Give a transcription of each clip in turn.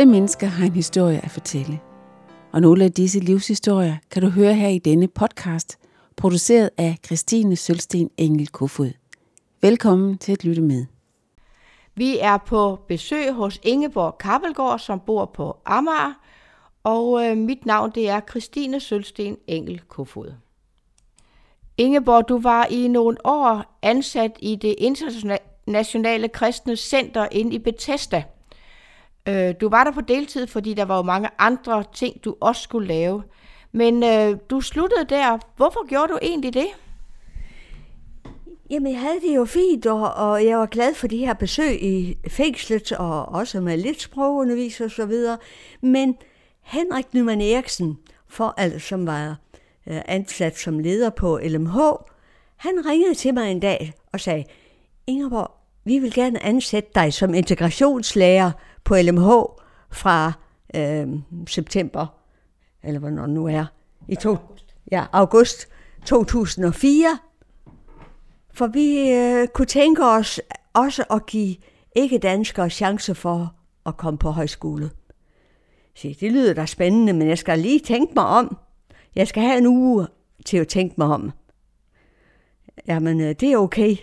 Alle mennesker har en historie at fortælle. Og nogle af disse livshistorier kan du høre her i denne podcast, produceret af Christine Sølsten Engel Kofod. Velkommen til at lytte med. Vi er på besøg hos Ingeborg Kappelgaard, som bor på Amager, og øh, mit navn det er Christine Sølsten Engel Kofod. Ingeborg, du var i nogle år ansat i det internationale kristne center inde i Bethesda. Øh, du var der på deltid, fordi der var jo mange andre ting, du også skulle lave. Men øh, du sluttede der. Hvorfor gjorde du egentlig det? Jamen, jeg havde det jo fint, og, og jeg var glad for de her besøg i fængslet, og også med lidt sprogundervis og så videre. Men Henrik Nyman Eriksen, for alt som var øh, ansat som leder på LMH, han ringede til mig en dag og sagde, Ingeborg, vi vil gerne ansætte dig som integrationslærer på LMH fra øh, september, eller hvornår nu er, i to, ja, august 2004. For vi øh, kunne tænke os også at give ikke-danskere chance for at komme på højskole. Så det lyder da spændende, men jeg skal lige tænke mig om. Jeg skal have en uge til at tænke mig om. Jamen, øh, det er okay.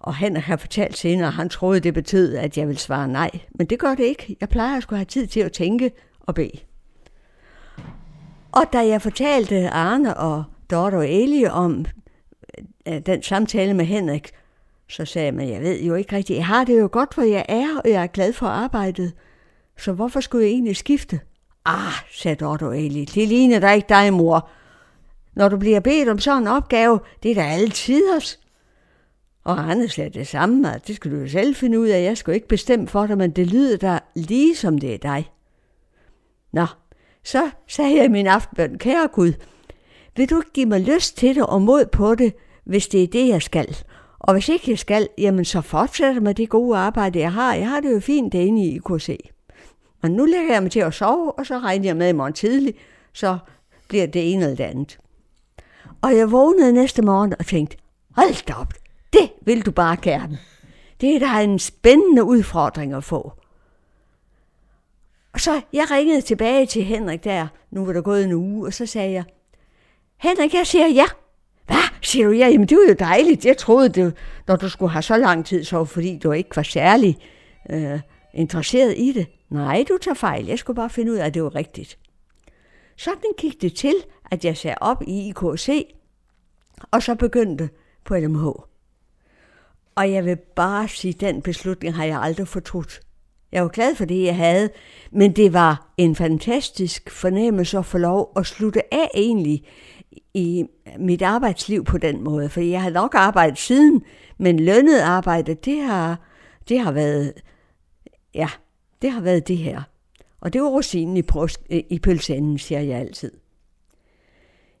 Og han har fortalt senere, at han troede, det betød, at jeg ville svare nej. Men det gør det ikke. Jeg plejer at skulle have tid til at tænke og bede. Og da jeg fortalte Arne og Dorte og Elie om øh, den samtale med Henrik, så sagde man, jeg ved jo ikke rigtigt, jeg har det jo godt, hvor jeg er, og jeg er glad for arbejdet. Så hvorfor skulle jeg egentlig skifte? Ah, sagde Dorte og Elie, det ligner da ikke dig, mor. Når du bliver bedt om sådan en opgave, det er da altid os. Og Anders sagde det samme, at det skal du jo selv finde ud af. Jeg skal ikke bestemme for dig, men det lyder da lige som det er dig. Nå, så sagde jeg i min aftenbøn, kære Gud, vil du ikke give mig lyst til det og mod på det, hvis det er det, jeg skal? Og hvis ikke jeg skal, jamen så fortsætter med det gode arbejde, jeg har. Jeg har det jo fint derinde i IKC. Og nu lægger jeg mig til at sove, og så regner jeg med i morgen tidlig, så bliver det ene eller det andet. Og jeg vågnede næste morgen og tænkte, hold da op, det vil du bare gerne. Det er da en spændende udfordring at få. Og så jeg ringede tilbage til Henrik der, nu var der gået en uge, og så sagde jeg, Henrik, jeg siger ja. Hvad? Siger du ja? Jamen det var jo dejligt. Jeg troede, det, når du skulle have så lang tid, så fordi du ikke var særlig øh, interesseret i det. Nej, du tager fejl. Jeg skulle bare finde ud af, at det var rigtigt. Sådan gik det til, at jeg sagde op i IKC, og så begyndte på LMH. Og jeg vil bare sige, at den beslutning har jeg aldrig fortrudt. Jeg var glad for det, jeg havde, men det var en fantastisk fornemmelse at få lov at slutte af egentlig i mit arbejdsliv på den måde. For jeg har nok arbejdet siden, men lønnet arbejde, det har, det har været, ja, det har været det her. Og det var rosinen i, i pølseenden, siger jeg altid.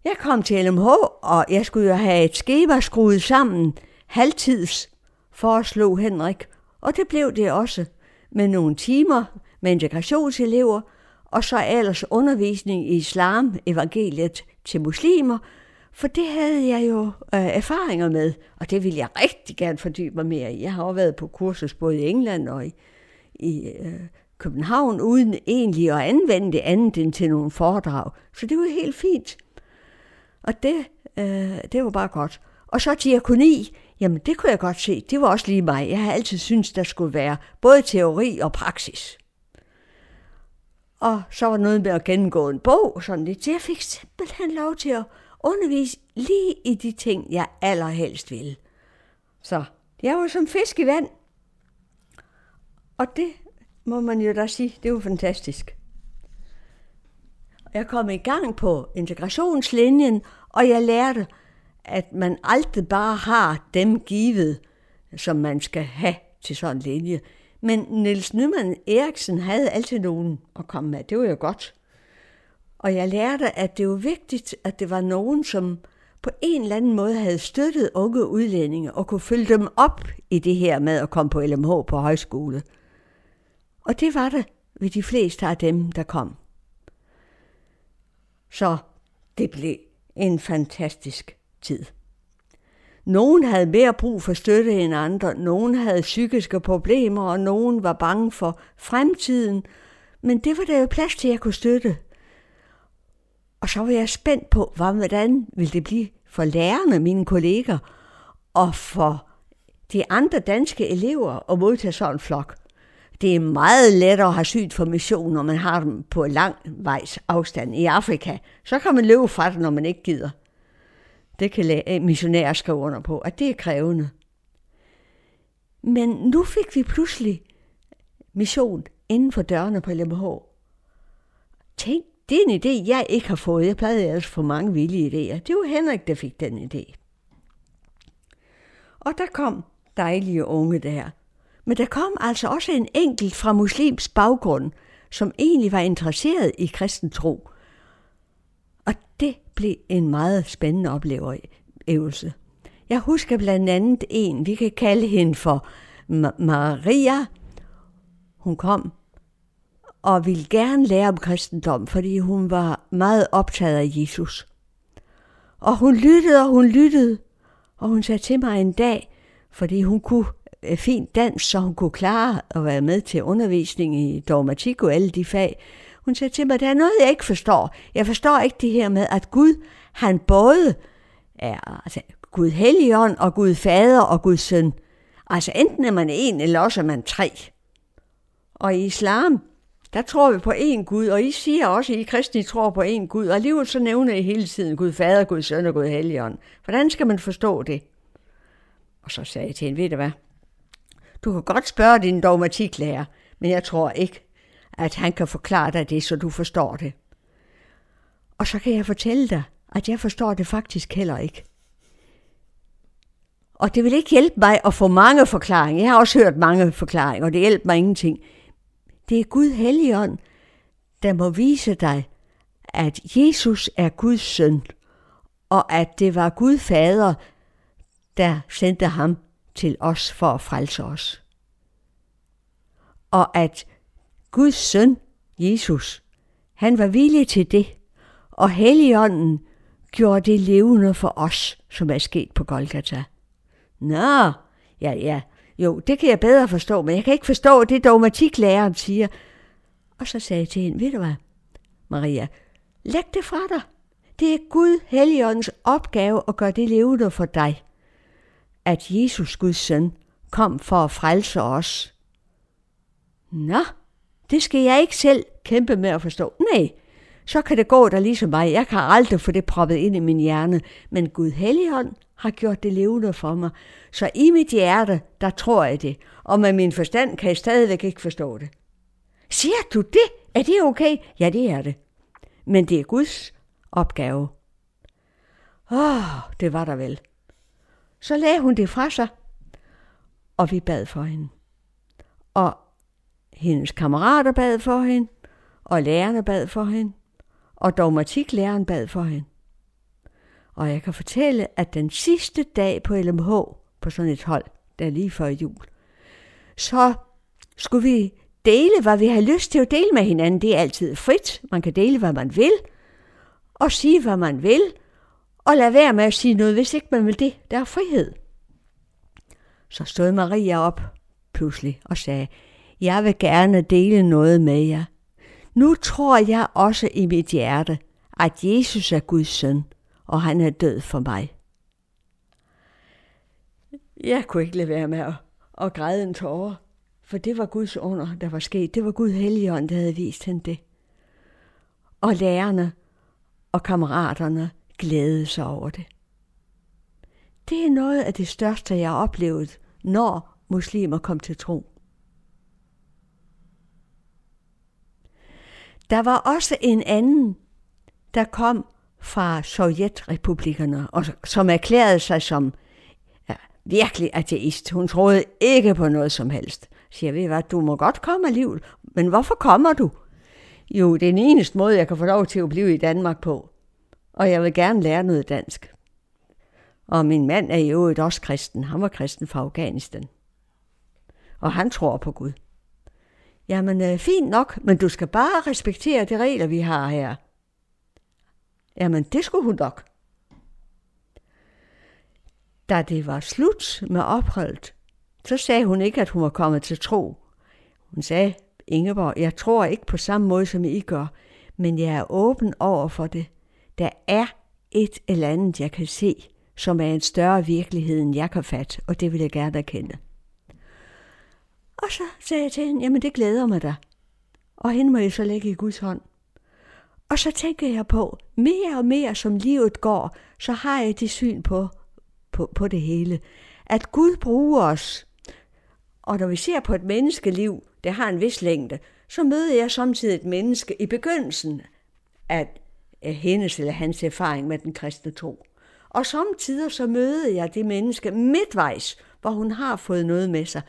Jeg kom til LMH, og jeg skulle jo have et skema skruet sammen halvtids, foreslog Henrik, og det blev det også med nogle timer med integrationselever, og så ellers undervisning i islam, evangeliet til muslimer, for det havde jeg jo øh, erfaringer med, og det ville jeg rigtig gerne fordybe mig mere i. Jeg har også været på kursus både i England og i, i øh, København, uden egentlig at anvende det andet end til nogle foredrag. Så det var helt fint. Og det, øh, det var bare godt. Og så diakoni, jamen det kunne jeg godt se, det var også lige mig. Jeg har altid syntes, der skulle være både teori og praksis. Og så var noget med at gennemgå en bog og sådan lidt. Så jeg fik simpelthen lov til at undervise lige i de ting, jeg allerhelst ville. Så jeg var som fisk i vand. Og det må man jo da sige, det var fantastisk. Jeg kom i gang på integrationslinjen, og jeg lærte, at man aldrig bare har dem givet, som man skal have til sådan en linje. Men Niels Nyman Eriksen havde altid nogen at komme med. Det var jo godt. Og jeg lærte, at det var vigtigt, at det var nogen, som på en eller anden måde havde støttet unge udlændinge og kunne følge dem op i det her med at komme på LMH på højskole. Og det var det ved de fleste af dem, der kom. Så det blev en fantastisk tid. Nogen havde mere brug for støtte end andre, nogen havde psykiske problemer, og nogen var bange for fremtiden. Men det var der jo plads til, at jeg kunne støtte. Og så var jeg spændt på, hvordan ville det blive for lærerne, mine kolleger, og for de andre danske elever at modtage sådan en flok. Det er meget lettere at have syn for mission, når man har dem på lang vejs afstand i Afrika. Så kan man løbe fra det, når man ikke gider. Det kan øh, missionærer skrive under på, at det er krævende. Men nu fik vi pludselig mission inden for dørene på LMH. Tænk, det er en idé, jeg ikke har fået. Jeg plejede ellers for mange vilde idéer. Det var Henrik, der fik den idé. Og der kom dejlige unge der. Men der kom altså også en enkelt fra muslims baggrund, som egentlig var interesseret i kristen tro. Det blev en meget spændende oplevelse. Jeg husker blandt andet en, vi kan kalde hende for Maria. Hun kom og ville gerne lære om kristendom, fordi hun var meget optaget af Jesus. Og hun lyttede, og hun lyttede, og hun sagde til mig en dag, fordi hun kunne øh, fint dans, så hun kunne klare at være med til undervisning i dogmatik og alle de fag. Hun sagde til mig, der er noget, jeg ikke forstår. Jeg forstår ikke det her med, at Gud, han både er altså, Gud Helligånd og Gud Fader og Gud Søn. Altså enten er man en, eller også er man tre. Og i islam, der tror vi på én Gud, og I siger også, at I kristne tror på én Gud, og alligevel så nævner I hele tiden Gud Fader, Gud Søn og Gud Helligånd. Hvordan skal man forstå det? Og så sagde jeg til hende, ved du hvad, du kan godt spørge din dogmatiklærer, men jeg tror ikke, at han kan forklare dig det, så du forstår det. Og så kan jeg fortælle dig, at jeg forstår det faktisk heller ikke. Og det vil ikke hjælpe mig at få mange forklaringer. Jeg har også hørt mange forklaringer, og det hjælper mig ingenting. Det er Gud Helligånd, der må vise dig, at Jesus er Guds søn, og at det var Gud Fader, der sendte ham til os for at frelse os. Og at Guds søn, Jesus, han var villig til det, og Helligånden gjorde det levende for os, som er sket på Golgata. Nå, ja, ja, jo, det kan jeg bedre forstå, men jeg kan ikke forstå det dogmatiklæreren siger. Og så sagde jeg til hende, ved du hvad, Maria, læg det fra dig. Det er Gud Helligåndens opgave at gøre det levende for dig. At Jesus, Guds søn, kom for at frelse os. Nå, det skal jeg ikke selv kæmpe med at forstå. Nej, så kan det gå der ligesom mig. Jeg kan aldrig få det proppet ind i min hjerne. Men Gud Helligånd har gjort det levende for mig. Så i mit hjerte, der tror jeg det. Og med min forstand kan jeg stadigvæk ikke forstå det. Siger du det? Er det okay? Ja, det er det. Men det er Guds opgave. Åh, oh, det var der vel. Så lagde hun det fra sig, og vi bad for hende. Og hendes kammerater bad for hende, og lærerne bad for hende, og dogmatiklæreren bad for hende. Og jeg kan fortælle, at den sidste dag på LMH, på sådan et hold, der lige før jul, så skulle vi dele, hvad vi har lyst til at dele med hinanden. Det er altid frit. Man kan dele, hvad man vil, og sige, hvad man vil, og lade være med at sige noget, hvis ikke man vil det. Der er frihed. Så stod Maria op pludselig og sagde, jeg vil gerne dele noget med jer. Nu tror jeg også i mit hjerte, at Jesus er Guds søn, og han er død for mig. Jeg kunne ikke lade være med at, at græde en tårer, for det var Guds under, der var sket. Det var Gud Helligånd, der havde vist hende det. Og lærerne og kammeraterne glædede sig over det. Det er noget af det største, jeg har oplevet, når muslimer kom til tro. Der var også en anden, der kom fra Sovjetrepublikkerne, og som erklærede sig som ja, virkelig ateist. Hun troede ikke på noget som helst. Siger, ved hvad, du må godt komme alligevel, men hvorfor kommer du? Jo, det er den eneste måde, jeg kan få lov til at blive i Danmark på. Og jeg vil gerne lære noget dansk. Og min mand er i øvrigt også kristen. Han var kristen fra Afghanistan. Og han tror på Gud. Jamen, øh, fint nok, men du skal bare respektere de regler, vi har her. Jamen, det skulle hun nok. Da det var slut med opholdet, så sagde hun ikke, at hun var kommet til tro. Hun sagde Ingeborg, jeg tror ikke på samme måde, som I gør, men jeg er åben over for det. Der er et eller andet, jeg kan se, som er en større virkelighed, end jeg kan fatte, og det vil jeg gerne erkende. Og så sagde jeg til hende, jamen det glæder mig da. Og hende må jeg så lægge i Guds hånd. Og så tænker jeg på, mere og mere som livet går, så har jeg det syn på, på, på det hele. At Gud bruger os. Og når vi ser på et menneskeliv, det har en vis længde, så møder jeg samtidig et menneske i begyndelsen af hendes eller hans erfaring med den kristne tro. Og samtidig så møder jeg det menneske midtvejs, hvor hun har fået noget med sig.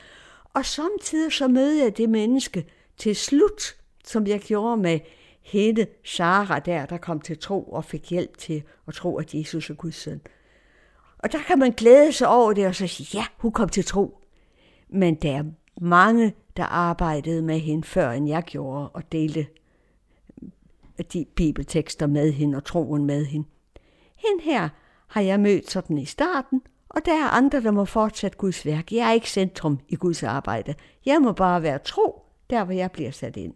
Og samtidig så mødte jeg det menneske til slut, som jeg gjorde med hende, Sara der, der kom til tro og fik hjælp til at tro, at Jesus er Guds søn. Og der kan man glæde sig over det og så sige, ja, hun kom til tro. Men der er mange, der arbejdede med hende, før end jeg gjorde, og delte de bibeltekster med hende og troen med hende. Hende her har jeg mødt sådan i starten, og der er andre, der må fortsætte Guds værk. Jeg er ikke centrum i Guds arbejde. Jeg må bare være tro, der hvor jeg bliver sat ind.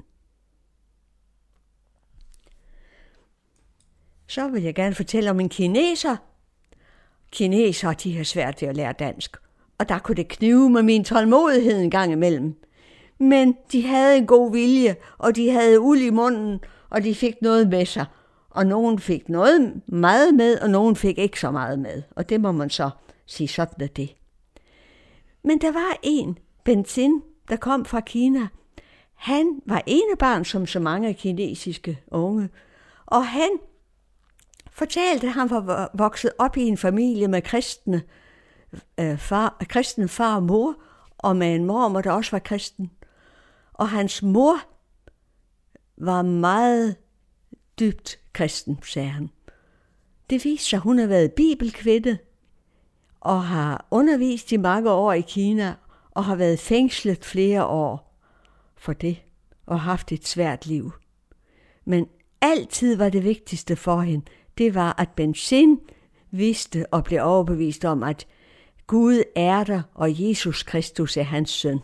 Så vil jeg gerne fortælle om en kineser. Kineser, de har svært ved at lære dansk, og der kunne det knive med min tålmodighed en gang imellem. Men de havde en god vilje, og de havde uld i munden, og de fik noget med sig. Og nogen fik noget meget med, og nogen fik ikke så meget med. Og det må man så sige, sådan er det. Men der var en, Benzin, der kom fra Kina. Han var enebarn som så mange kinesiske unge, og han fortalte, at han var vokset op i en familie med kristne øh, far, kristen far og mor, og med en mor, der også var kristen. Og hans mor var meget dybt kristen, sagde han. Det viste sig, at hun har været bibelkvinde og har undervist i mange år i Kina og har været fængslet flere år for det og haft et svært liv. Men altid var det vigtigste for hende, det var, at Benzin vidste og blev overbevist om, at Gud er der, og Jesus Kristus er hans søn.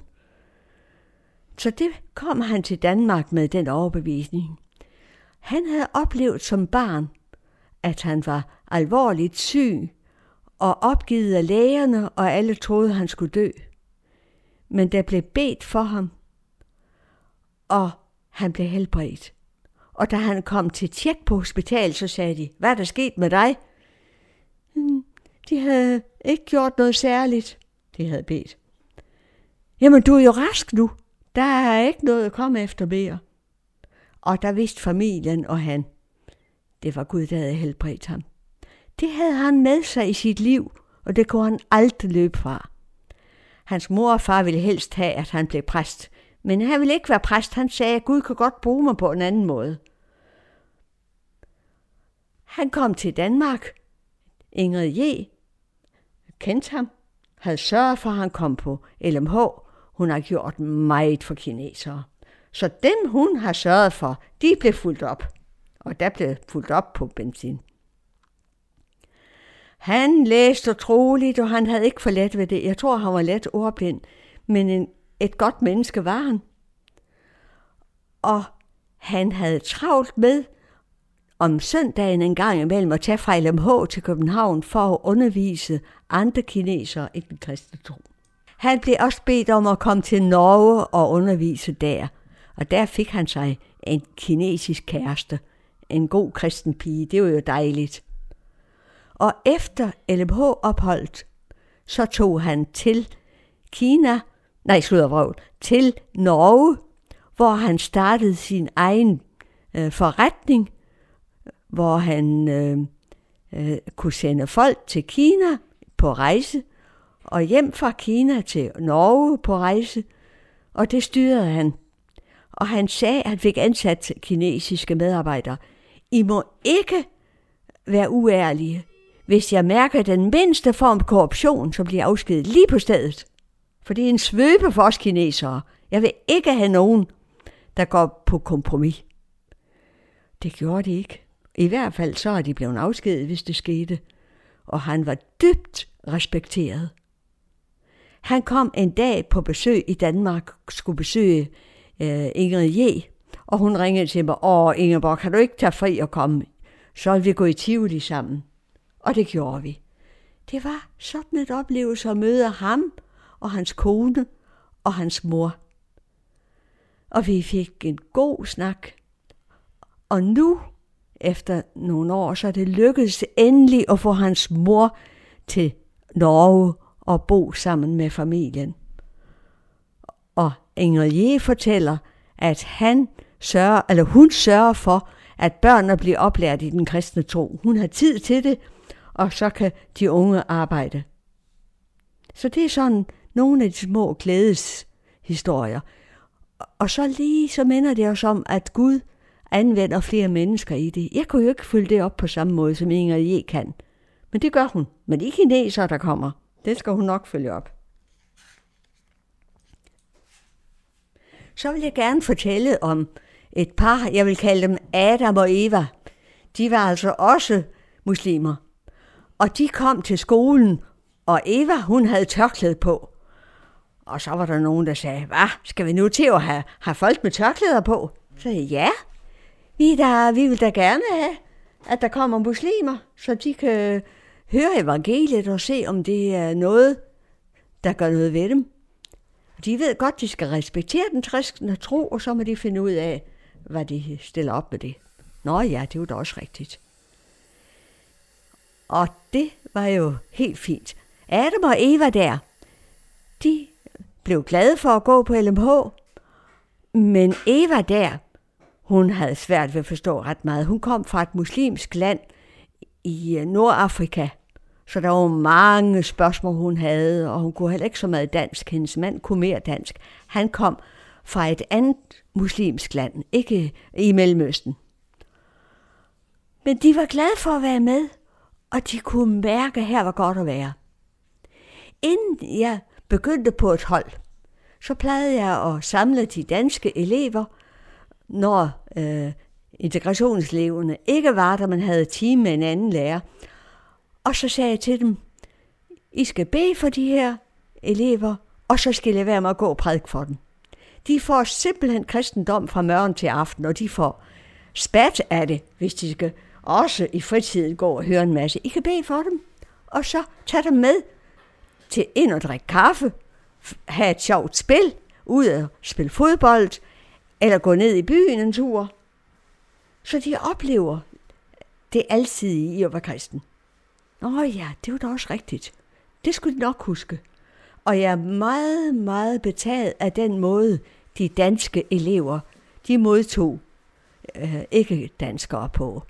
Så det kom han til Danmark med den overbevisning. Han havde oplevet som barn, at han var alvorligt syg og opgivet af lægerne, og alle troede, han skulle dø. Men der blev bedt for ham, og han blev helbredt. Og da han kom til tjek på hospitalet, så sagde de, hvad er der sket med dig? Hmm, de havde ikke gjort noget særligt, de havde bedt. Jamen, du er jo rask nu. Der er ikke noget at komme efter mere. Og der vidste familien og han, det var Gud, der havde helbredt ham. Det havde han med sig i sit liv, og det kunne han aldrig løbe fra. Hans mor og far ville helst have, at han blev præst, men han ville ikke være præst. Han sagde, at Gud kan godt bruge mig på en anden måde. Han kom til Danmark. Ingrid J. kendte ham, havde sørget for, at han kom på LMH. Hun har gjort meget for kinesere. Så dem, hun har sørget for, de blev fuldt op. Og der blev fuldt op på benzin. Han læste troligt, og han havde ikke for let ved det. Jeg tror, han var let ordblind, men en, et godt menneske var han. Og han havde travlt med om søndagen en gang imellem at tage fra LMH til København for at undervise andre kinesere i den kristne tro. Han blev også bedt om at komme til Norge og undervise der, og der fik han sig en kinesisk kæreste, en god kristen pige. Det var jo dejligt. Og efter LMH-opholdet, så tog han til Kina, nej, vrøvl, til Norge, hvor han startede sin egen øh, forretning, hvor han øh, øh, kunne sende folk til Kina på rejse, og hjem fra Kina til Norge på rejse, og det styrede han. Og han sagde, at han fik ansat kinesiske medarbejdere. I må ikke være uærlige. Hvis jeg mærker den mindste form for korruption, så bliver jeg afskedet lige på stedet. For det er en svøbe for os kinesere. Jeg vil ikke have nogen, der går på kompromis. Det gjorde de ikke. I hvert fald så er de blevet afskedet, hvis det skete. Og han var dybt respekteret. Han kom en dag på besøg i Danmark, skulle besøge øh, Ingrid J., og hun ringede til mig, åh Ingeborg, kan du ikke tage fri og komme? Så vil vi gå i Tivoli sammen. Og det gjorde vi. Det var sådan et oplevelse at møde ham og hans kone og hans mor. Og vi fik en god snak. Og nu, efter nogle år, så er det lykkedes endelig at få hans mor til Norge og bo sammen med familien. Og Ingrid fortæller, at han sørger, eller hun sørger for, at børnene bliver oplært i den kristne tro. Hun har tid til det, og så kan de unge arbejde. Så det er sådan nogle af de små glædeshistorier. Og så lige så minder det os om, at Gud anvender flere mennesker i det. Jeg kunne jo ikke følge det op på samme måde, som Inger J. kan. Men det gør hun. Men de kineser, der kommer, det skal hun nok følge op. Så vil jeg gerne fortælle om et par, jeg vil kalde dem Adam og Eva. De var altså også muslimer. Og de kom til skolen, og Eva, hun havde tørklæde på. Og så var der nogen, der sagde, hvad, skal vi nu til at have, have folk med tørklæder på? Så sagde jeg, ja, vi, der, vi vil da gerne have, at der kommer muslimer, så de kan høre evangeliet og se, om det er noget, der gør noget ved dem. De ved godt, de skal respektere den kristne tro, og så må de finde ud af, hvad de stiller op med det. Nå ja, det er jo da også rigtigt. Og det var jo helt fint. Adam og Eva der, de blev glade for at gå på LMH, men Eva der, hun havde svært ved at forstå ret meget. Hun kom fra et muslimsk land i øh, Nordafrika, så der var mange spørgsmål, hun havde, og hun kunne heller ikke så meget dansk. Hendes mand kunne mere dansk. Han kom fra et andet muslimsk land, ikke i Mellemøsten. Men de var glade for at være med, og de kunne mærke, at her var godt at være. Inden jeg begyndte på et hold, så plejede jeg at samle de danske elever, når øh, integrationsleverne ikke var der, man havde time med en anden lærer. Og så sagde jeg til dem, I skal bede for de her elever, og så skal jeg være med at gå og prædike for dem. De får simpelthen kristendom fra morgen til aften, og de får spat af det, hvis de skal også i fritiden gå og høre en masse. I kan bede for dem, og så tage dem med til ind og drikke kaffe, have et sjovt spil, ud og spille fodbold, eller gå ned i byen en tur. Så de oplever det altid i at være kristen. Nå ja, det var da også rigtigt. Det skulle de nok huske. Og jeg er meget, meget betaget af den måde, de danske elever, de modtog øh, ikke danskere på.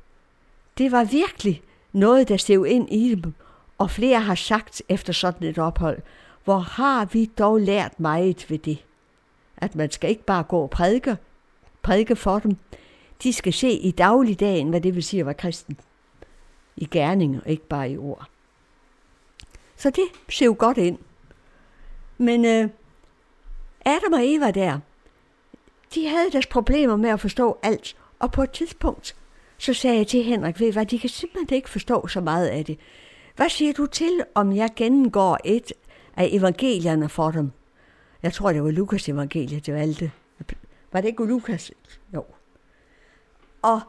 Det var virkelig noget, der stod ind i dem, og flere har sagt efter sådan et ophold, hvor har vi dog lært meget ved det. At man skal ikke bare gå og prædike, prædike for dem. De skal se i dagligdagen, hvad det vil sige at være kristen. I gerninger, ikke bare i ord. Så det ser godt ind. Men øh, Adam og Eva der, de havde deres problemer med at forstå alt, og på et tidspunkt, så sagde jeg til Henrik, ved hvad, de kan simpelthen ikke forstå så meget af det. Hvad siger du til, om jeg gennemgår et af evangelierne for dem? Jeg tror, det var Lukas evangeliet, det valgte. Var det ikke Lukas? Jo. Og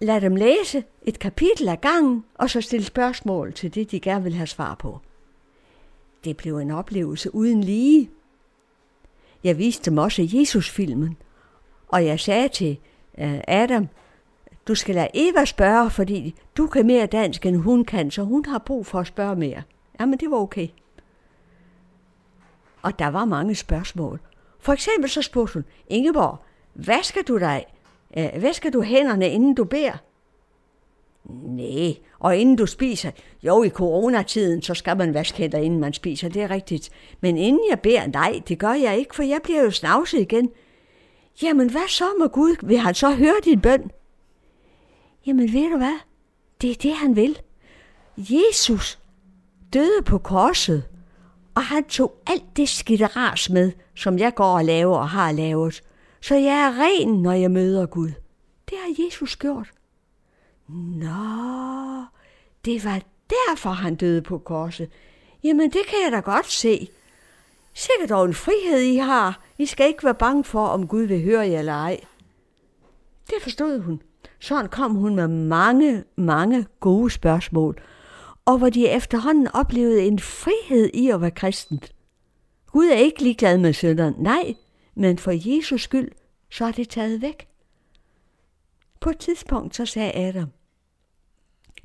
lad dem læse et kapitel ad gangen, og så stille spørgsmål til det, de gerne vil have svar på. Det blev en oplevelse uden lige. Jeg viste dem også Jesus-filmen, og jeg sagde til øh, Adam, du skal lade Eva spørge, fordi du kan mere dansk, end hun kan, så hun har brug for at spørge mere. Jamen, det var okay. Og der var mange spørgsmål. For eksempel så spurgte hun, Ingeborg, hvad skal du dig? Øh, hvad skal du hænderne, inden du beder? Nej, og inden du spiser, jo i coronatiden, så skal man vaske hænder, inden man spiser, det er rigtigt. Men inden jeg beder, nej, det gør jeg ikke, for jeg bliver jo snavset igen. Jamen hvad så med Gud? Vil han så høre din bøn? Jamen ved du hvad? Det er det, han vil. Jesus døde på korset, og han tog alt det skitteras med, som jeg går og laver og har lavet. Så jeg er ren, når jeg møder Gud. Det har Jesus gjort. Nå, det var derfor, han døde på korset. Jamen, det kan jeg da godt se. Sikkert dog en frihed, I har. I skal ikke være bange for, om Gud vil høre jer eller ej. Det forstod hun. Sådan kom hun med mange, mange gode spørgsmål, og hvor de efterhånden oplevede en frihed i at være kristent. Gud er ikke ligeglad med synderen, nej, men for Jesus skyld, så er det taget væk. På et tidspunkt så sagde Adam,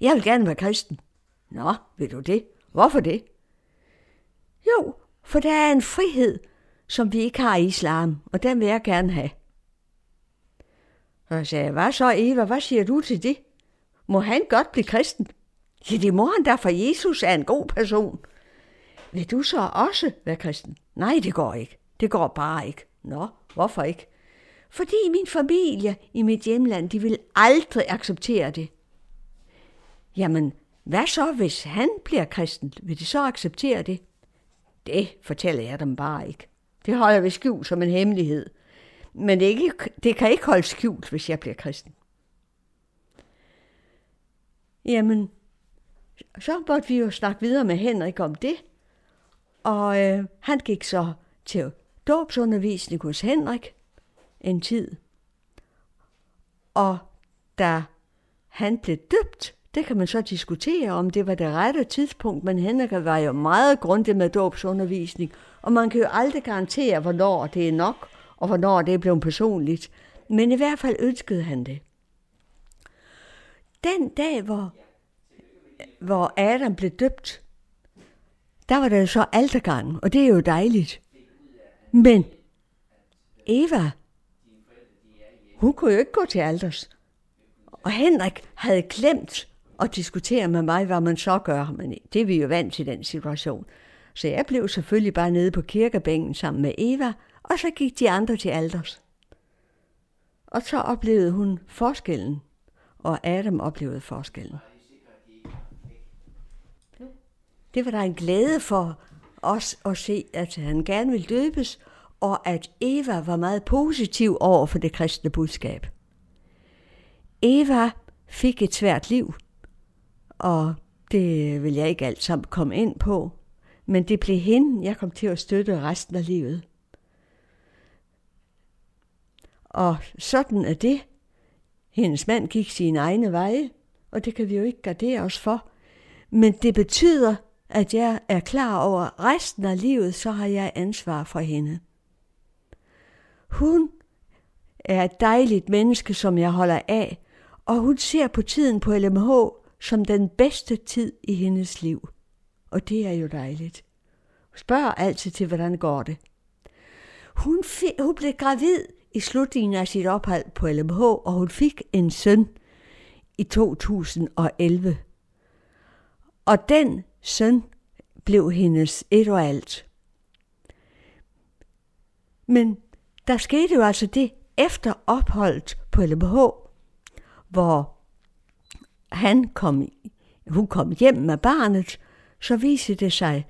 jeg vil gerne være kristen. Nå, vil du det? Hvorfor det? Jo, for der er en frihed, som vi ikke har i islam, og den vil jeg gerne have. Og jeg sagde, hvad så Eva, hvad siger du til det? Må han godt blive kristen? Ja, det må han da, for Jesus er en god person. Vil du så også være kristen? Nej, det går ikke. Det går bare ikke. Nå, hvorfor ikke? Fordi min familie i mit hjemland, de vil aldrig acceptere det. Jamen, hvad så, hvis han bliver kristen? Vil de så acceptere det? Det fortæller jeg dem bare ikke. Det holder vi skjult som en hemmelighed. Men det, ikke, det kan ikke holde skjult, hvis jeg bliver kristen. Jamen, så måtte vi jo snakke videre med Henrik om det. Og øh, han gik så til dåbsundervisning hos Henrik en tid. Og da han blev døbt, det kan man så diskutere, om det var det rette tidspunkt, men Henrik var jo meget grundig med dåbsundervisning, og man kan jo aldrig garantere, hvornår det er nok, og hvornår det blev personligt. Men i hvert fald ønskede han det. Den dag, hvor, hvor Adam blev døbt, der var der så altergang, og det er jo dejligt. Men Eva, hun kunne jo ikke gå til alders. Og Henrik havde glemt at diskutere med mig, hvad man så gør. Men det er vi jo vant til den situation. Så jeg blev selvfølgelig bare nede på kirkebænken sammen med Eva, og så gik de andre til alders. Og så oplevede hun forskellen, og Adam oplevede forskellen. Det var der en glæde for os at se, at han gerne ville døbes, og at Eva var meget positiv over for det kristne budskab. Eva fik et svært liv, og det vil jeg ikke alt sammen komme ind på, men det blev hende, jeg kom til at støtte resten af livet. Og sådan er det. Hendes mand gik sine egne veje, og det kan vi jo ikke gardere os for. Men det betyder, at jeg er klar over, at resten af livet, så har jeg ansvar for hende. Hun er et dejligt menneske, som jeg holder af, og hun ser på tiden på LMH som den bedste tid i hendes liv. Og det er jo dejligt. Spørg altid til, hvordan går det. Hun, hun blev gravid i slutningen af sit ophold på LMH, og hun fik en søn i 2011. Og den søn blev hendes et og alt. Men der skete jo altså det efter opholdet på LMH, hvor han kom, hun kom hjem med barnet, så viste det sig,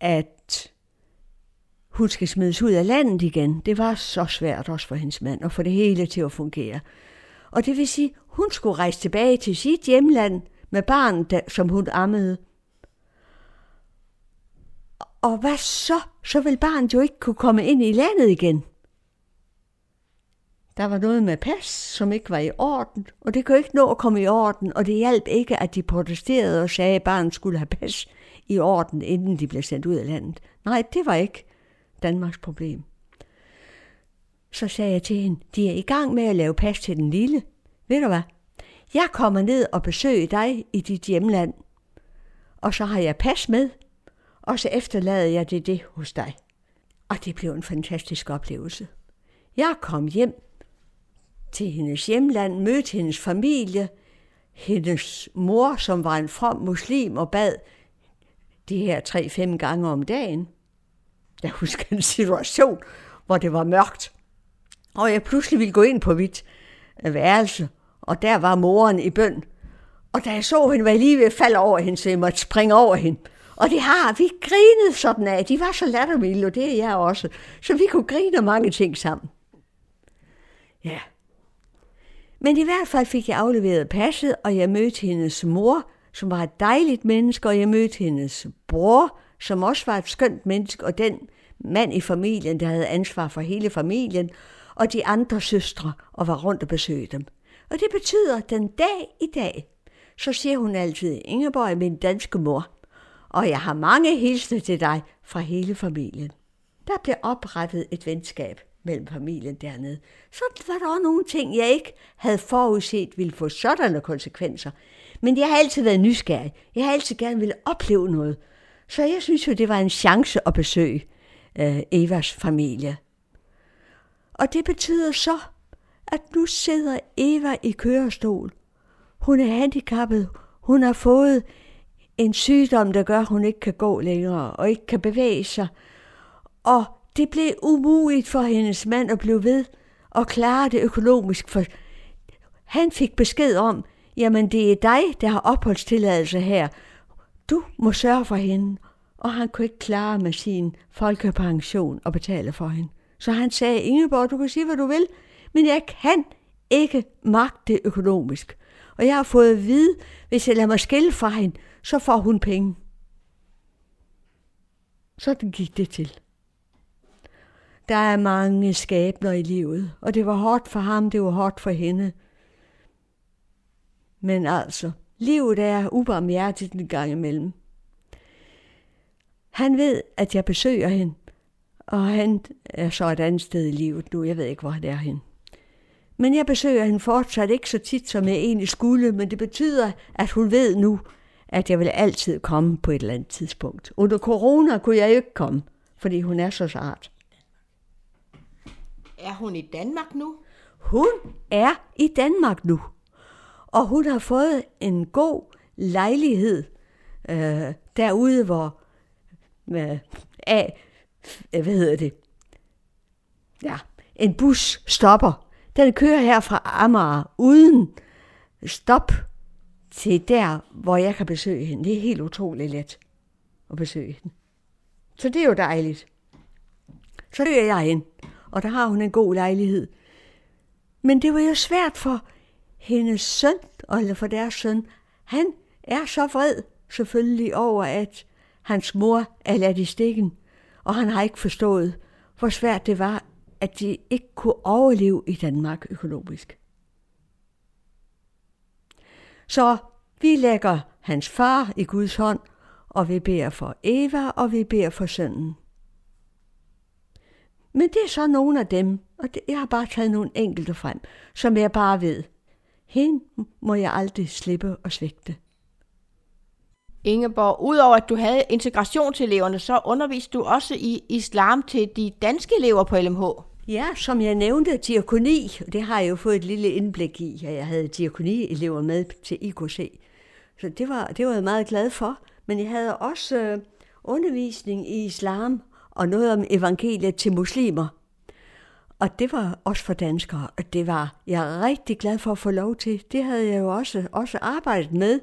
at hun skal smides ud af landet igen. Det var så svært også for hendes mand at få det hele til at fungere. Og det vil sige, hun skulle rejse tilbage til sit hjemland med barnet, som hun ammede. Og hvad så? Så vil barnet jo ikke kunne komme ind i landet igen. Der var noget med pas, som ikke var i orden, og det kunne ikke nå at komme i orden, og det hjalp ikke, at de protesterede og sagde, at barnet skulle have pas i orden, inden de blev sendt ud af landet. Nej, det var ikke Danmarks problem. Så sagde jeg til hende, de er i gang med at lave pas til den lille. Ved du hvad? Jeg kommer ned og besøger dig i dit hjemland, og så har jeg pas med, og så efterlader jeg det det hos dig. Og det blev en fantastisk oplevelse. Jeg kom hjem til hendes hjemland, mødte hendes familie, hendes mor, som var en from muslim og bad de her tre-fem gange om dagen. Jeg husker en situation, hvor det var mørkt, og jeg pludselig ville gå ind på mit øh, værelse, og der var moren i bøn. Og da jeg så hende, var jeg lige ved at falde over hende, så jeg måtte springe over hende. Og det har vi grinet sådan af. De var så lattermilde, og det er jeg også. Så vi kunne grine mange ting sammen. Ja. Men i hvert fald fik jeg afleveret passet, og jeg mødte hendes mor, som var et dejligt menneske, og jeg mødte hendes bror, som også var et skønt menneske, og den mand i familien, der havde ansvar for hele familien, og de andre søstre, og var rundt og besøgte dem. Og det betyder, at den dag i dag, så siger hun altid, Ingeborg er min danske mor, og jeg har mange hilsner til dig fra hele familien. Der blev oprettet et venskab mellem familien dernede. Så var der også nogle ting, jeg ikke havde forudset ville få sådanne konsekvenser. Men jeg har altid været nysgerrig. Jeg har altid gerne ville opleve noget. Så jeg synes jo, det var en chance at besøge øh, Evas familie. Og det betyder så, at nu sidder Eva i kørestol. Hun er handicappet. Hun har fået en sygdom, der gør, at hun ikke kan gå længere og ikke kan bevæge sig. Og det blev umuligt for hendes mand at blive ved og klare det økonomisk, for han fik besked om, jamen det er dig, der har opholdstilladelse her. Du må sørge for hende. Og han kunne ikke klare med sin folkepension og betale for hende. Så han sagde, Ingeborg, du kan sige, hvad du vil, men jeg kan ikke magte det økonomisk. Og jeg har fået at vide, hvis jeg lader mig skille fra hende, så får hun penge. Sådan gik det til. Der er mange skæbner i livet, og det var hårdt for ham, det var hårdt for hende. Men altså, livet er ubarmhjertigt en gang imellem. Han ved, at jeg besøger hende, og han er så et andet sted i livet nu. Jeg ved ikke, hvor han er hen. Men jeg besøger hende fortsat ikke så tit, som jeg egentlig skulle, men det betyder, at hun ved nu, at jeg vil altid komme på et eller andet tidspunkt. Under corona kunne jeg ikke komme, fordi hun er så sart. Er hun i Danmark nu? Hun er i Danmark nu. Og hun har fået en god lejlighed øh, derude, hvor med, af, hvad hedder det? Ja, en bus stopper. Den kører her fra Amager uden stop til der, hvor jeg kan besøge hende. Det er helt utroligt let at besøge hende. Så det er jo dejligt. Så løber jeg ind, og der har hun en god lejlighed. Men det var jo svært for hendes søn, eller for deres søn. Han er så vred selvfølgelig over, at hans mor er ladt i stikken, og han har ikke forstået, hvor svært det var, at de ikke kunne overleve i Danmark økonomisk. Så vi lægger hans far i Guds hånd, og vi beder for Eva, og vi beder for sønnen. Men det er så nogle af dem, og jeg har bare taget nogle enkelte frem, som jeg bare ved. Hende må jeg aldrig slippe og svigte. Ingeborg, udover at du havde integrationseleverne, så underviste du også i islam til de danske elever på LMH. Ja, som jeg nævnte, diakoni, det har jeg jo fået et lille indblik i, at jeg havde diakoni-elever med til IKC. Så det var, det var jeg meget glad for. Men jeg havde også øh, undervisning i islam og noget om evangeliet til muslimer. Og det var også for danskere, og det var jeg rigtig glad for at få lov til. Det havde jeg jo også, også arbejdet med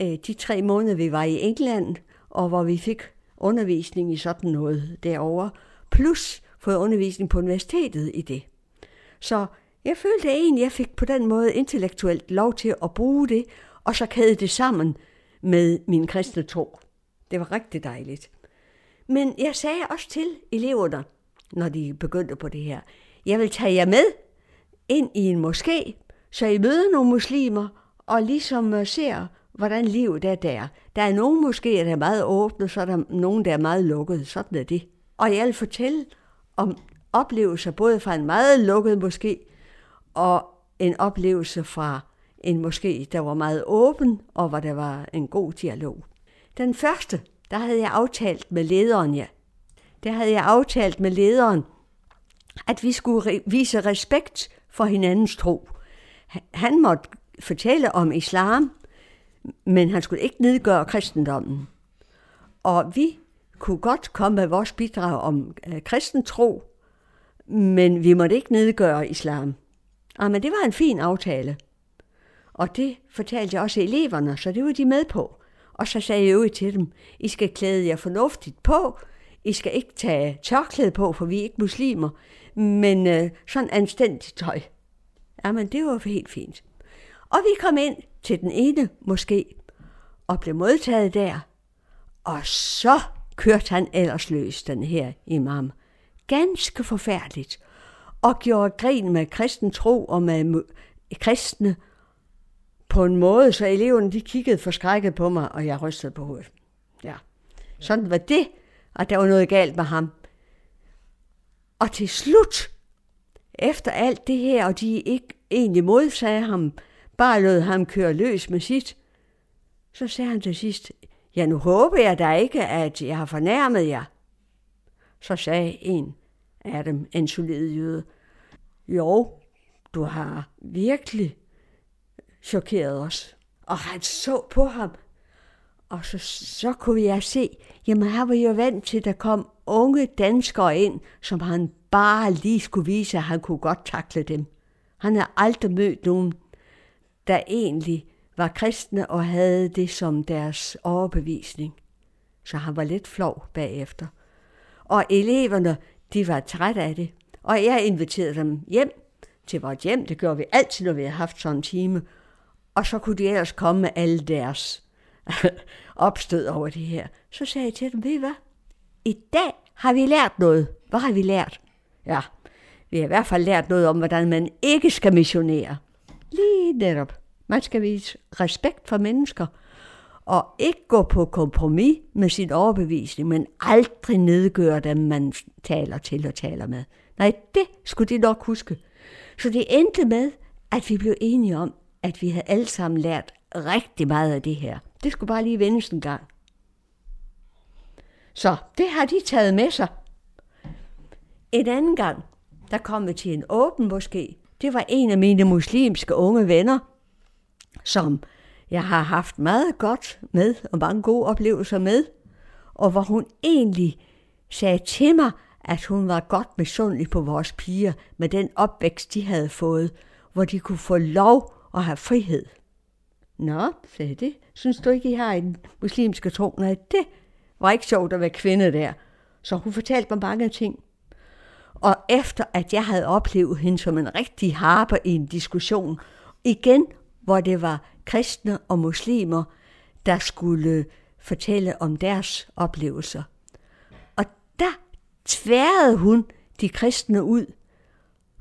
Øh, de tre måneder, vi var i England, og hvor vi fik undervisning i sådan noget derovre, plus fået undervisning på universitetet i det. Så jeg følte egentlig, at jeg fik på den måde intellektuelt lov til at bruge det, og så kæde det sammen med min kristne tro. Det var rigtig dejligt. Men jeg sagde også til eleverne, når de begyndte på det her, jeg vil tage jer med ind i en moské, så I møder nogle muslimer, og ligesom øh, ser, hvordan livet er der. Der er nogen måske, der er meget åbne, så er der nogen, der er meget lukkede. Sådan er det. Og jeg vil fortælle om oplevelser både fra en meget lukket måske, og en oplevelse fra en måske, der var meget åben, og hvor der var en god dialog. Den første, der havde jeg aftalt med lederen, ja. Der havde jeg aftalt med lederen, at vi skulle vise respekt for hinandens tro. Han måtte fortælle om islam, men han skulle ikke nedgøre kristendommen. Og vi kunne godt komme med vores bidrag om øh, kristen tro, men vi måtte ikke nedgøre islam. Ah, men det var en fin aftale. Og det fortalte jeg også eleverne, så det var de med på. Og så sagde jeg jo til dem, I skal klæde jer fornuftigt på, I skal ikke tage tørklæde på, for vi er ikke muslimer, men øh, sådan anstændigt tøj. Ah, Jamen, det var helt fint. Og vi kom ind til den ene måske, og blev modtaget der. Og så kørte han ellers løs, den her imam. Ganske forfærdeligt. Og gjorde grin med kristen tro og med kristne på en måde, så eleverne de kiggede forskrækket på mig, og jeg rystede på hovedet. Ja. Sådan var det, at der var noget galt med ham. Og til slut, efter alt det her, og de ikke egentlig modsagde ham, bare lod ham køre løs med sit, så sagde han til sidst, ja, nu håber jeg da ikke, at jeg har fornærmet jer. Så sagde en af dem, en solid jøde, jo, du har virkelig chokeret os. Og han så på ham, og så, så kunne jeg se, jamen her var jeg vant til, at der kom unge danskere ind, som han bare lige skulle vise, at han kunne godt takle dem. Han havde aldrig mødt nogen, der egentlig var kristne og havde det som deres overbevisning. Så han var lidt flov bagefter. Og eleverne, de var trætte af det. Og jeg inviterede dem hjem til vores hjem. Det gjorde vi altid, når vi havde haft sådan en time. Og så kunne de ellers komme med alle deres opstød over det her. Så sagde jeg til dem, ved I hvad? I dag har vi lært noget. Hvad har vi lært? Ja, vi har i hvert fald lært noget om, hvordan man ikke skal missionere. Lige netop. Man skal vise respekt for mennesker, og ikke gå på kompromis med sin overbevisning, men aldrig nedgøre dem, man taler til og taler med. Nej, det skulle de nok huske. Så det endte med, at vi blev enige om, at vi havde alle sammen lært rigtig meget af det her. Det skulle bare lige vendes en gang. Så det har de taget med sig. En anden gang, der kom vi til en åben måske. Det var en af mine muslimske unge venner, som jeg har haft meget godt med, og mange gode oplevelser med, og hvor hun egentlig sagde til mig, at hun var godt misundelig på vores piger med den opvækst, de havde fået, hvor de kunne få lov at have frihed. Nå, sagde det. Synes du ikke, I har en muslimske tro? Nej, det var ikke sjovt at være kvinde der. Så hun fortalte mig mange ting. Og efter at jeg havde oplevet hende som en rigtig harper i en diskussion, igen hvor det var kristne og muslimer, der skulle fortælle om deres oplevelser. Og der tværede hun de kristne ud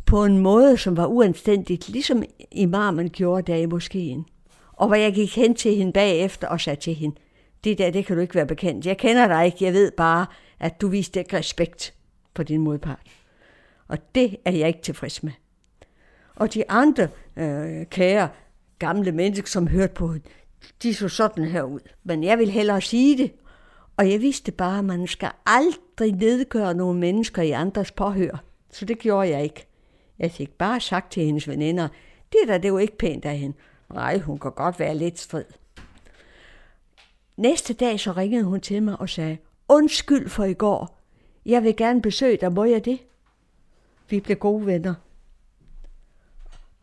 på en måde, som var uanstændigt, ligesom imamen gjorde der i moskeen. Og hvor jeg gik hen til hende bagefter og sagde til hende, det der, det kan du ikke være bekendt. Jeg kender dig ikke, jeg ved bare, at du viste ikke respekt for din modpart. Og det er jeg ikke tilfreds med. Og de andre øh, kære gamle mennesker, som hørte på de så sådan her ud. Men jeg vil hellere sige det. Og jeg vidste bare, at man skal aldrig nedgøre nogle mennesker i andres påhør. Så det gjorde jeg ikke. Jeg fik bare sagt til hendes veninder, det der, det var ikke pænt af hende. Nej, hun kan godt være lidt strid. Næste dag så ringede hun til mig og sagde, undskyld for i går. Jeg vil gerne besøge dig, må jeg det? Vi blev gode venner.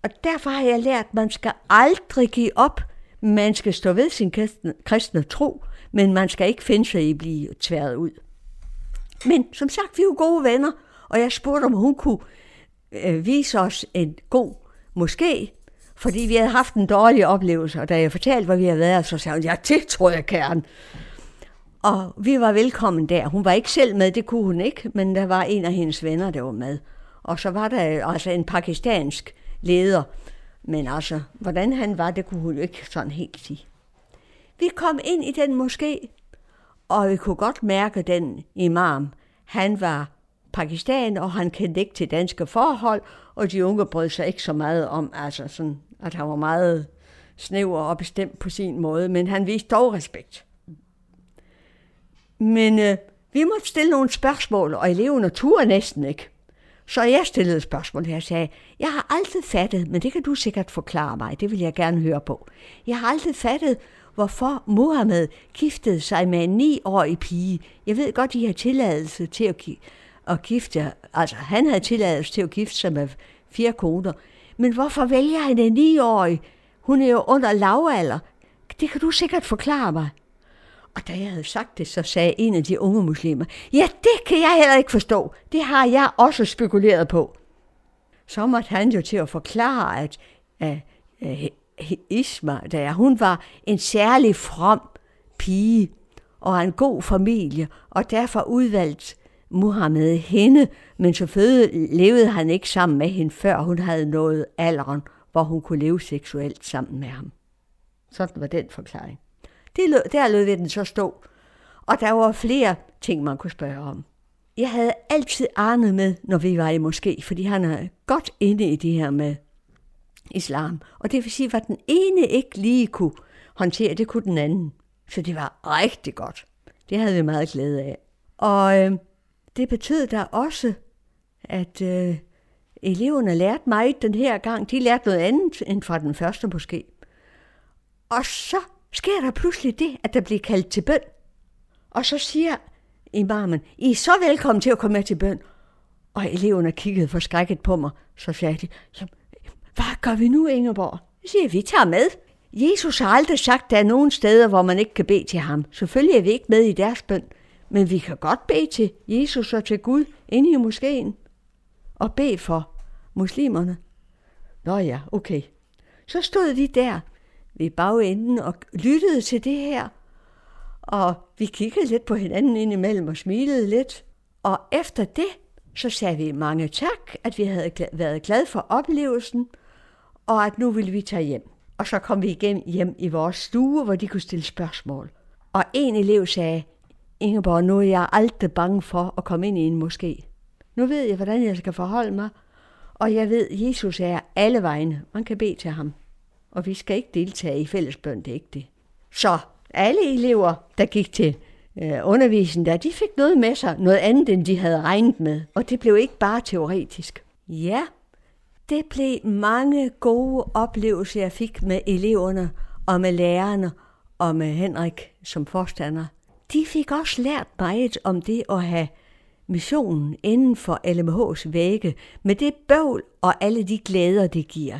Og derfor har jeg lært, at man skal aldrig give op. Man skal stå ved sin kristne, kristne tro, men man skal ikke finde sig i at blive tværet ud. Men som sagt, vi er jo gode venner, og jeg spurgte, om hun kunne øh, vise os en god måske, fordi vi havde haft en dårlig oplevelse, og da jeg fortalte, hvor vi havde været, så sagde hun, ja, det tror jeg, kæren. Og vi var velkommen der. Hun var ikke selv med, det kunne hun ikke, men der var en af hendes venner, der var med. Og så var der altså en pakistansk leder. Men altså, hvordan han var, det kunne hun ikke sådan helt sige. Vi kom ind i den moské, og vi kunne godt mærke den imam. Han var Pakistan, og han kendte ikke til danske forhold, og de unge brød sig ikke så meget om, altså sådan, at han var meget snæver og bestemt på sin måde, men han viste dog respekt. Men øh, vi måtte stille nogle spørgsmål, og eleverne turde næsten ikke. Så jeg stillede et spørgsmål her jeg sagde, jeg har aldrig fattet, men det kan du sikkert forklare mig, det vil jeg gerne høre på. Jeg har aldrig fattet, hvorfor Mohammed giftede sig med en 9-årig pige. Jeg ved godt, de har tilladelse til at, at gifte, altså han havde tilladelse til at gifte sig med fire koner. Men hvorfor vælger han en 9-årig? Hun er jo under lavalder. Det kan du sikkert forklare mig. Og da jeg havde sagt det, så sagde en af de unge muslimer, ja, det kan jeg heller ikke forstå. Det har jeg også spekuleret på. Så måtte han jo til at forklare, at uh, uh, Isma, der hun var en særlig from pige, og en god familie, og derfor udvalgt Muhammed hende, men selvfølgelig levede han ikke sammen med hende, før hun havde nået alderen, hvor hun kunne leve seksuelt sammen med ham. Sådan var den forklaring. Det lød, der lød vi den så stå, og der var flere ting, man kunne spørge om. Jeg havde altid Arne med, når vi var i moské, fordi han er godt inde i det her med islam. Og det vil sige, at den ene ikke lige kunne håndtere, det kunne den anden. Så det var rigtig godt. Det havde vi meget glæde af. Og øh, det betød da også, at øh, eleverne lærte mig den her gang. De lærte noget andet end fra den første måske. Og så sker der pludselig det, at der bliver kaldt til bøn. Og så siger imamen, I er så velkommen til at komme med til bøn. Og eleverne kiggede forskrækket på mig. Så sagde de, hvad gør vi nu, Ingeborg? Jeg siger, vi tager med. Jesus har aldrig sagt, at der er nogen steder, hvor man ikke kan bede til ham. Selvfølgelig er vi ikke med i deres bøn, men vi kan godt bede til Jesus og til Gud inde i moskeen. Og bede for muslimerne. Nå ja, okay. Så stod de der ved bagenden og lyttede til det her. Og vi kiggede lidt på hinanden indimellem og smilede lidt. Og efter det, så sagde vi mange tak, at vi havde været glade for oplevelsen, og at nu ville vi tage hjem. Og så kom vi igen hjem i vores stue, hvor de kunne stille spørgsmål. Og en elev sagde, Ingeborg, nu er jeg aldrig bange for at komme ind i en moské. Nu ved jeg, hvordan jeg skal forholde mig, og jeg ved, at Jesus er alle vegne. Man kan bede til ham. Og vi skal ikke deltage i fællesbøn, det er ikke det. Så alle elever, der gik til øh, undervisningen der, de fik noget med sig, noget andet, end de havde regnet med. Og det blev ikke bare teoretisk. Ja, det blev mange gode oplevelser, jeg fik med eleverne og med lærerne og med Henrik som forstander. De fik også lært meget om det at have missionen inden for LMH's vægge, med det bøvl og alle de glæder, det giver.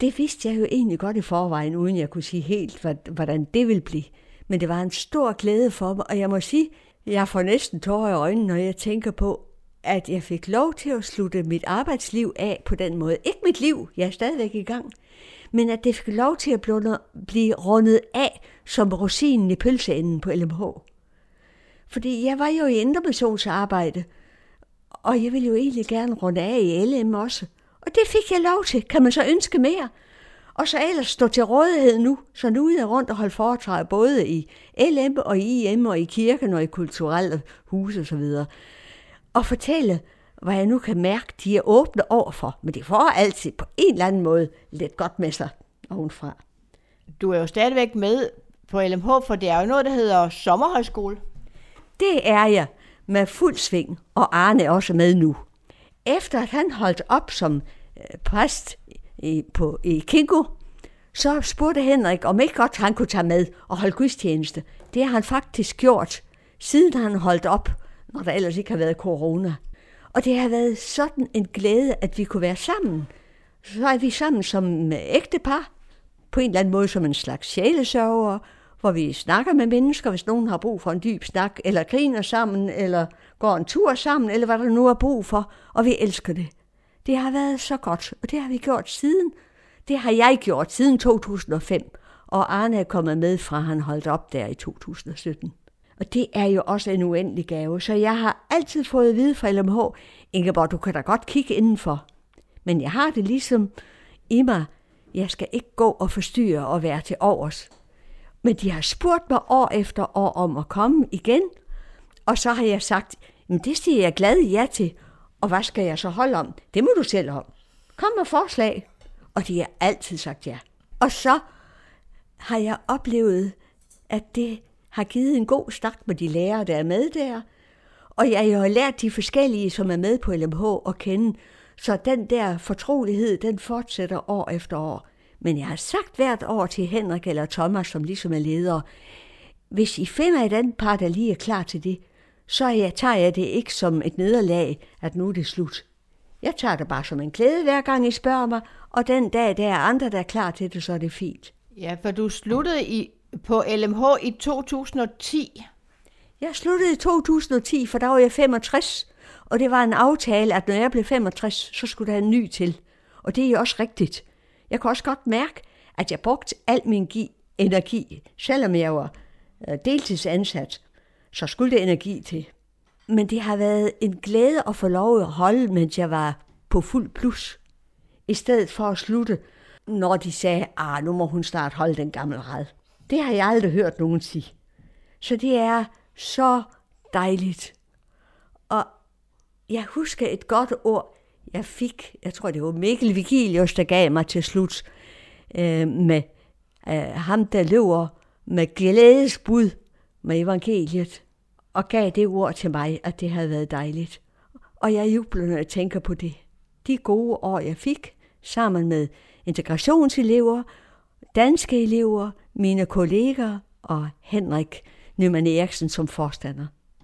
Det vidste jeg jo egentlig godt i forvejen, uden jeg kunne sige helt, hvordan det ville blive. Men det var en stor glæde for mig, og jeg må sige, jeg får næsten tårer i øjnene, når jeg tænker på, at jeg fik lov til at slutte mit arbejdsliv af på den måde. Ikke mit liv, jeg er stadigvæk i gang, men at det fik lov til at blive rundet af som rosinen i pølseenden på LMH. Fordi jeg var jo i indremissionsarbejde, og jeg ville jo egentlig gerne runde af i LM også. Og det fik jeg lov til. Kan man så ønske mere? Og så ellers stå til rådighed nu, så nu er jeg rundt og holde foretræde både i LM og i IM og i kirken og i kulturelle huse osv og fortælle, hvad jeg nu kan mærke, de er åbne overfor. Men de får altid på en eller anden måde lidt godt med sig ovenfra. Du er jo stadigvæk med på LMH, for det er jo noget, der hedder sommerhøjskole. Det er jeg med fuld sving, og Arne er også med nu. Efter at han holdt op som Øh, præst i, på, i Kingo, så spurgte Henrik, om ikke godt han kunne tage med og holde gudstjeneste. Det har han faktisk gjort, siden han holdt op når der ellers ikke har været corona. Og det har været sådan en glæde, at vi kunne være sammen. Så er vi sammen som øh, ægtepar, på en eller anden måde som en slags sjælesørger, hvor vi snakker med mennesker, hvis nogen har brug for en dyb snak, eller griner sammen, eller går en tur sammen, eller hvad der nu er brug for, og vi elsker det. Det har været så godt, og det har vi gjort siden. Det har jeg gjort siden 2005, og Arne er kommet med fra, han holdt op der i 2017. Og det er jo også en uendelig gave. Så jeg har altid fået at vide fra LMH, Ingeborg, du kan da godt kigge indenfor. Men jeg har det ligesom i mig, jeg skal ikke gå og forstyrre og være til overs. Men de har spurgt mig år efter år om at komme igen, og så har jeg sagt, men det siger jeg glad ja til, og hvad skal jeg så holde om? Det må du selv om. Kom med forslag. Og de har altid sagt ja. Og så har jeg oplevet, at det har givet en god start med de lærere, der er med der. Og jeg har lært de forskellige, som er med på LMH, at kende. Så den der fortrolighed, den fortsætter år efter år. Men jeg har sagt hvert år til Henrik eller Thomas, som ligesom er ledere, hvis I finder et andet par, der lige er klar til det, så jeg, tager jeg det ikke som et nederlag, at nu er det slut. Jeg tager det bare som en glæde, hver gang I spørger mig, og den dag, der er andre, der er klar til det, så er det fint. Ja, for du sluttede i på LMH i 2010? Jeg sluttede i 2010, for der var jeg 65, og det var en aftale, at når jeg blev 65, så skulle der en ny til. Og det er også rigtigt. Jeg kan også godt mærke, at jeg brugte al min energi, selvom jeg var øh, deltidsansat, så skulle det energi til. Men det har været en glæde at få lov at holde, mens jeg var på fuld plus. I stedet for at slutte, når de sagde, ah, nu må hun snart holde den gamle red. Det har jeg aldrig hørt nogen sige. Så det er så dejligt. Og jeg husker et godt ord, jeg fik, jeg tror det var Mikkel Vigilius, der gav mig til slut, øh, med øh, ham, der løber med glædesbud med evangeliet, og gav det ord til mig, at det havde været dejligt. Og jeg jubler, når jeg tænker på det. De gode år, jeg fik, sammen med integrationselever, danske elever, mine kolleger og Henrik Nyman Eriksen som forstander.